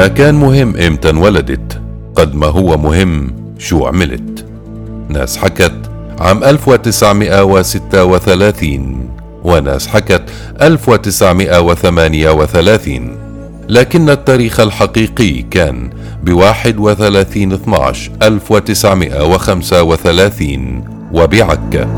ما كان مهم إمتى انولدت قد ما هو مهم شو عملت. ناس حكت عام 1936 وناس حكت 1938 لكن التاريخ الحقيقي كان ب 31 12 1935 وبعكا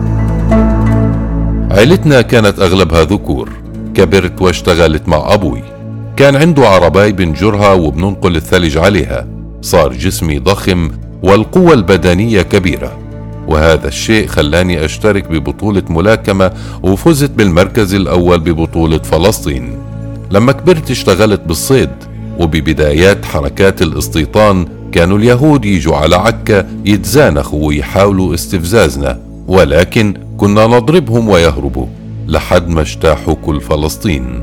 عيلتنا كانت أغلبها ذكور كبرت واشتغلت مع أبوي. كان عنده عرباي بنجرها وبننقل الثلج عليها. صار جسمي ضخم والقوة البدنية كبيرة. وهذا الشيء خلاني أشترك ببطولة ملاكمة وفزت بالمركز الأول ببطولة فلسطين. لما كبرت اشتغلت بالصيد وببدايات حركات الاستيطان كانوا اليهود يجوا على عكا يتزانخوا ويحاولوا استفزازنا ولكن كنا نضربهم ويهربوا لحد ما اجتاحوا كل فلسطين.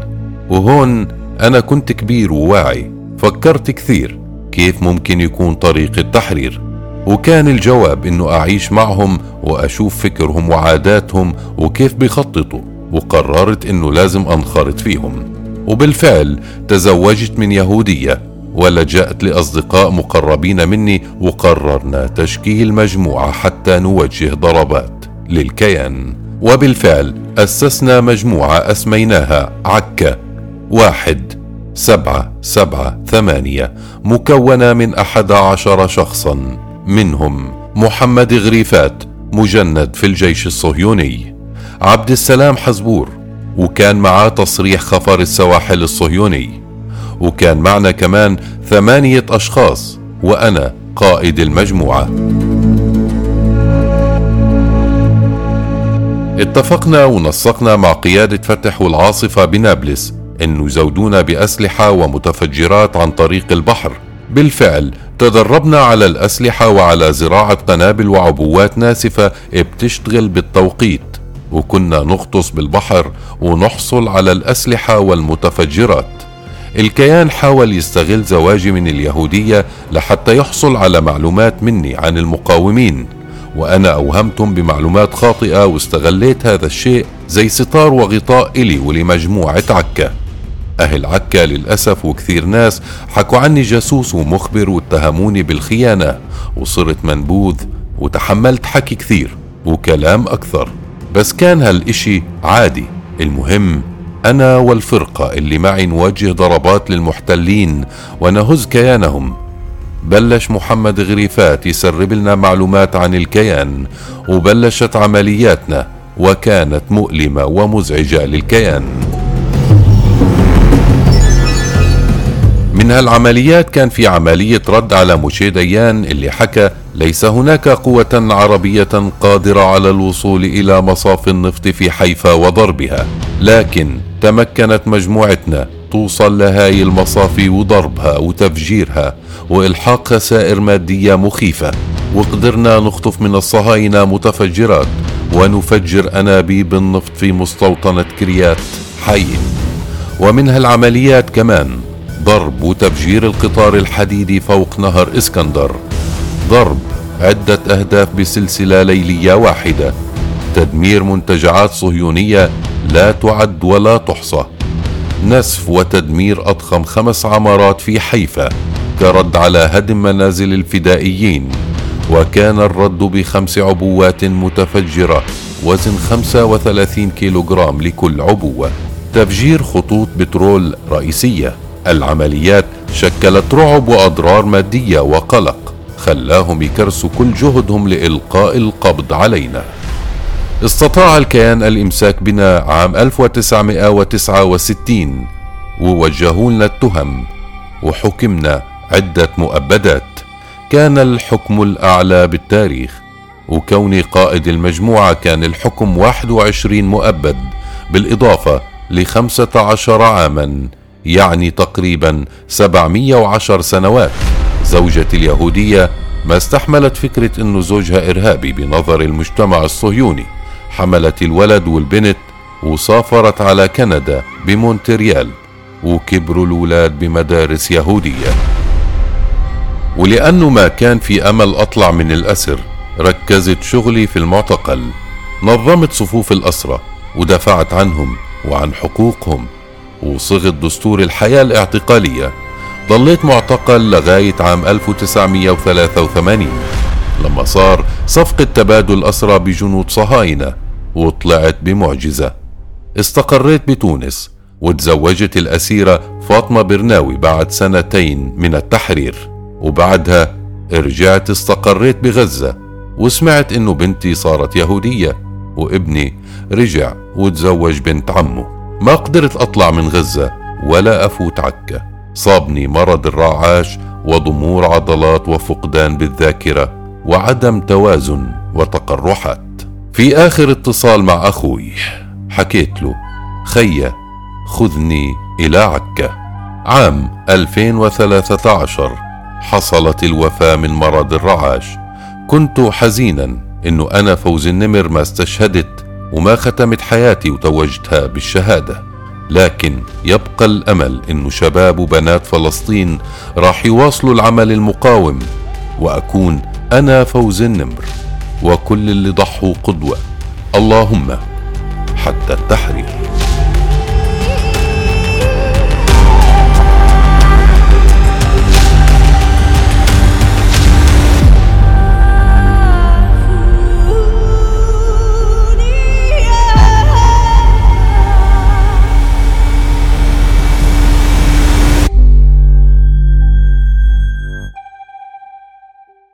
وهون أنا كنت كبير وواعي فكرت كثير كيف ممكن يكون طريق التحرير. وكان الجواب إنه أعيش معهم وأشوف فكرهم وعاداتهم وكيف بيخططوا وقررت إنه لازم أنخرط فيهم. وبالفعل تزوجت من يهودية ولجأت لأصدقاء مقربين مني وقررنا تشكيل مجموعة حتى نوجه ضربات للكيان. وبالفعل أسسنا مجموعة أسميناها عكا. واحد سبعة سبعة ثمانية مكونة من أحد عشر شخصا. منهم محمد غريفات مجند في الجيش الصهيوني. عبد السلام حزبور وكان معاه تصريح خفر السواحل الصهيوني. وكان معنا كمان ثمانية أشخاص وأنا قائد المجموعة. اتفقنا ونسقنا مع قيادة فتح والعاصفة بنابلس. انه يزودونا بأسلحة ومتفجرات عن طريق البحر. بالفعل تدربنا على الأسلحة وعلى زراعة قنابل وعبوات ناسفة بتشتغل بالتوقيت. وكنا نغطس بالبحر ونحصل على الأسلحة والمتفجرات. الكيان حاول يستغل زواجي من اليهودية لحتى يحصل على معلومات مني عن المقاومين. وأنا أوهمتهم بمعلومات خاطئة واستغليت هذا الشيء زي ستار وغطاء إلي ولمجموعة عكا. أهل عكا للأسف وكثير ناس حكوا عني جاسوس ومخبر واتهموني بالخيانة. وصرت منبوذ وتحملت حكي كثير وكلام أكثر. بس كان هالإشي عادي. المهم أنا والفرقة اللي معي نوجه ضربات للمحتلين ونهز كيانهم. بلش محمد غريفات يسرب لنا معلومات عن الكيان وبلشت عملياتنا وكانت مؤلمة ومزعجة للكيان. من هالعمليات كان في عملية رد على موشي ديان اللي حكى ليس هناك قوة عربية قادرة على الوصول إلى مصاف النفط في حيفا وضربها لكن تمكنت مجموعتنا توصل لهاي المصافي وضربها وتفجيرها وإلحاق خسائر مادية مخيفة وقدرنا نخطف من الصهاينة متفجرات ونفجر أنابيب النفط في مستوطنة كريات حي. ومن هالعمليات كمان ضرب وتفجير القطار الحديدي فوق نهر إسكندر. ضرب عدة أهداف بسلسلة ليلية واحدة. تدمير منتجعات صهيونية لا تعد ولا تحصى. نسف وتدمير أضخم خمس عمارات في حيفا كرد على هدم منازل الفدائيين. وكان الرد بخمس عبوات متفجرة وزن 35 كيلوغرام لكل عبوة. تفجير خطوط بترول رئيسية. العمليات شكلت رعب وأضرار مادية وقلق خلاهم يكرسوا كل جهدهم لإلقاء القبض علينا. استطاع الكيان الإمساك بنا عام 1969 ووجهوا لنا التهم وحكمنا عدة مؤبدات. كان الحكم الأعلى بالتاريخ وكوني قائد المجموعة كان الحكم 21 مؤبد بالإضافة ل 15 عاما. يعني تقريبا 710 سنوات. زوجتي اليهودية ما استحملت فكرة أنه زوجها إرهابي بنظر المجتمع الصهيوني. حملت الولد والبنت وسافرت على كندا بمونتريال وكبروا الولاد بمدارس يهودية. ولأنه ما كان في أمل أطلع من الأسر ركزت شغلي في المعتقل. نظمت صفوف الأسرة ودافعت عنهم وعن حقوقهم. وصغت دستور الحياة الاعتقالية. ضليت معتقل لغاية عام 1983 لما صار صفقة تبادل أسرى بجنود صهاينة وطلعت بمعجزة. استقريت بتونس وتزوجت الأسيرة فاطمة برناوي بعد سنتين من التحرير. وبعدها رجعت استقريت بغزة وسمعت إنه بنتي صارت يهودية وابني رجع وتزوج بنت عمه. ما قدرت أطلع من غزة ولا أفوت عكا. صابني مرض الرعاش وضمور عضلات وفقدان بالذاكرة وعدم توازن وتقرحات. في آخر اتصال مع أخوي حكيت له خيّ خذني إلى عكا. عام 2013 حصلت الوفاة من مرض الرعاش. كنت حزينا إنه أنا فوز النمر ما استشهدت وما ختمت حياتي وتوجتها بالشهادة. لكن يبقى الأمل إنه شباب وبنات فلسطين راح يواصلوا العمل المقاوم وأكون أنا فوز النمر وكل اللي ضحوا قدوة. اللهم حتى التحرير.